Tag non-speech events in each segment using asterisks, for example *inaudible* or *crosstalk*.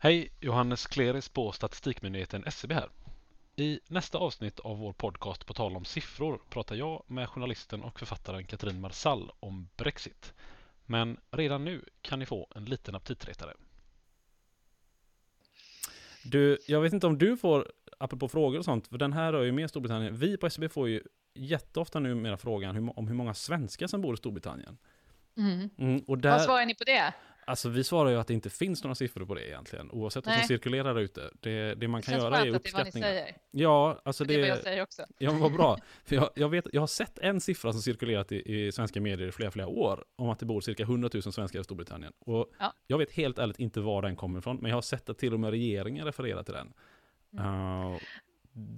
Hej! Johannes Kleris på Statistikmyndigheten SCB här. I nästa avsnitt av vår podcast På tal om siffror pratar jag med journalisten och författaren Katrin Marsall om Brexit. Men redan nu kan ni få en liten aptitretare. Du, jag vet inte om du får, apropå frågor och sånt, för den här rör ju mer Storbritannien. Vi på SCB får ju jätteofta numera frågan om hur många svenskar som bor i Storbritannien. Mm. Mm, och där, Vad svarar ni på det? Alltså vi svarar ju att det inte finns några siffror på det egentligen, oavsett vad som Nej. cirkulerar där ute. Det, det man Det kan känns göra är skönt att det är vad uppskattningar. Ja, alltså Det är vad det, jag säger också. ja men vad bra. *laughs* För jag, jag, vet, jag har sett en siffra som cirkulerat i, i svenska medier i flera, flera år, om att det bor cirka 100 000 svenskar i Storbritannien. Och Ja. jag vet helt ärligt inte var den kommer ifrån, men jag har sett att till och med regeringen refererar till den. Uh,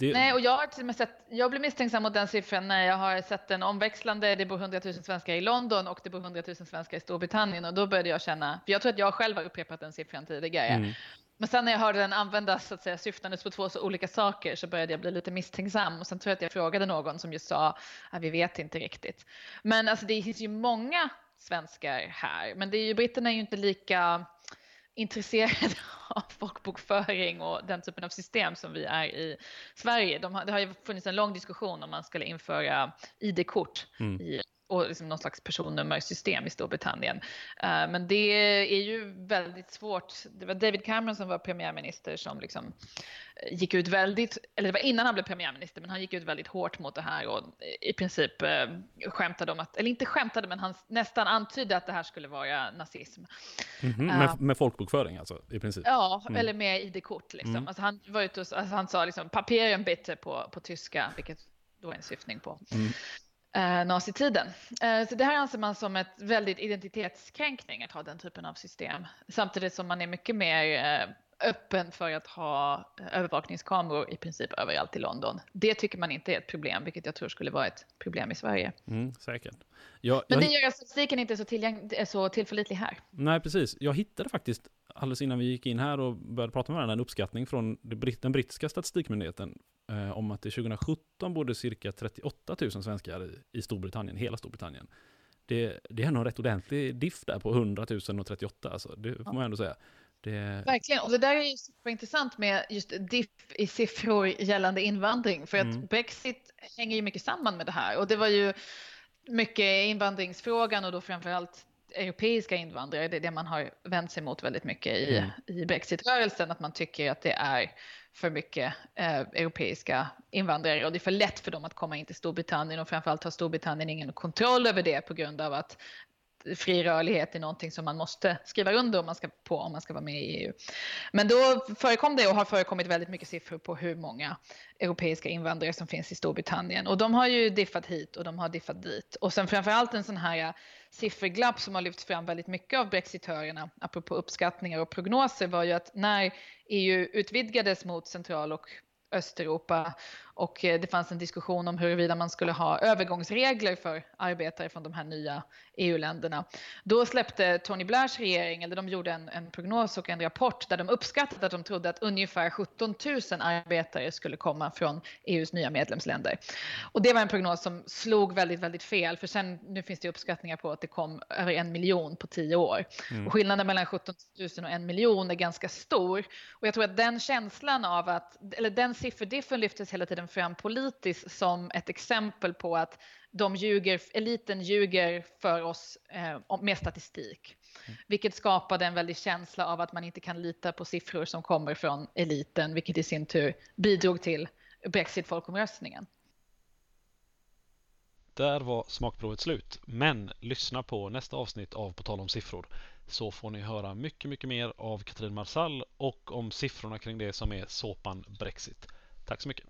det. Nej, och jag har till och med sett, jag blir misstänksam mot den siffran när jag har sett den omväxlande, det bor 100 000 svenskar i London och det bor 100 000 svenskar i Storbritannien och då började jag känna, för jag tror att jag själv har upprepat den siffran tidigare, Mm. men sen när jag hörde den användas så att säga syftandes på två så olika saker så började jag bli lite misstänksam och sen tror jag att jag frågade någon som just sa att vi vet inte riktigt. Men alltså det finns ju många svenskar här, men det är ju britterna är ju inte lika intresserade *laughs* av folkbokföring och den typen av system som vi är i Sverige. De har, det har ju funnits en lång diskussion om man skulle införa ID-kort Mm. i, och liksom någon slags personnummersystem i Storbritannien. Eh, men det är ju väldigt svårt. Det var David Cameron som var premiärminister som liksom eh, gick ut väldigt, eller det var innan han blev premiärminister, men han gick ut väldigt hårt mot det här och i princip eh, skämtade om att, eller inte skämtade, men han nästan antydde att det här skulle vara nazism. Mhm, Ja. med, med folkbokföring alltså, i princip. Ja, Mm. eller med ID-kort liksom. Mm. Alltså han var ute och, alltså han sa liksom papieren bitte på, på tyska, vilket då är en syftning på Mm. Eh, nazitiden. Eh, så det här anser man som ett väldigt identitetskränkning att ha den typen av system. Samtidigt som man är mycket mer eh, öppen för att ha övervakningskameror i princip överallt i London. Det tycker man inte är ett problem, vilket jag tror skulle vara ett problem i Sverige. Mm, säkert. Jag, Men jag, det gör att statistiken inte är så, tillgäng- så tillförlitlig här. Nej, precis. Jag hittade faktiskt alldeles innan vi gick in här och började prata med varandra en uppskattning från den brittiska statistikmyndigheten eh, om att det 2017 bodde cirka 38 000 svenskar i, i Storbritannien, hela Storbritannien. Det, det är nog en rätt ordentlig diff där på 100 000 och 38, alltså, det får man ändå säga. Det, Verkligen, och det där är ju superintressant med just diff i siffror gällande invandring, för att Mm. Brexit hänger ju mycket samman med det här. Och det var ju mycket invandringsfrågan och då framförallt europeiska invandrare, det är det man har vänt sig mot väldigt mycket i, Mm. i Brexitrörelsen, att man tycker att det är för mycket eh, europeiska invandrare och det är för lätt för dem att komma in till Storbritannien och framförallt har Storbritannien ingen kontroll över det på grund av att fri rörlighet är någonting som man måste skriva under om man ska, på om man ska vara med i EU. Men då förekom det och har förekommit väldigt mycket siffror på hur många europeiska invandrare som finns i Storbritannien. Och de har ju diffat hit och de har diffat dit. Och sen framförallt en sån här eh, sifferglapp som har lyfts fram väldigt mycket av brexitörerna, apropå uppskattningar och prognoser, var ju att när EU utvidgades mot Central och Östeuropa och eh, det fanns en diskussion om huruvida man skulle ha övergångsregler för arbetare från de här nya EU-länderna. Då släppte Tony Blairs regering, eller de gjorde en, en prognos och en rapport där de uppskattade att de trodde att ungefär 17 000 arbetare skulle komma från EUs nya medlemsländer. Och det var en prognos som slog väldigt, väldigt fel, för sen nu finns det uppskattningar på att det kom över en miljon på tio år. Mm. Och skillnaden mellan 17 000 och en miljon är ganska stor. Och jag tror att den känslan av att, eller den sifferdiffen lyftes hela tiden fram politiskt som ett exempel på att de ljuger, eliten ljuger för oss eh, med statistik. Vilket skapade en väldig känsla av att man inte kan lita på siffror som kommer från eliten, vilket i sin tur bidrog till Brexit-folkomröstningen. Där var smakprovet slut. Men lyssna på nästa avsnitt av På tal om siffror. Så får ni höra mycket, mycket mer av Katrin Marsall och om siffrorna kring det som är såpan Brexit. Tack så mycket.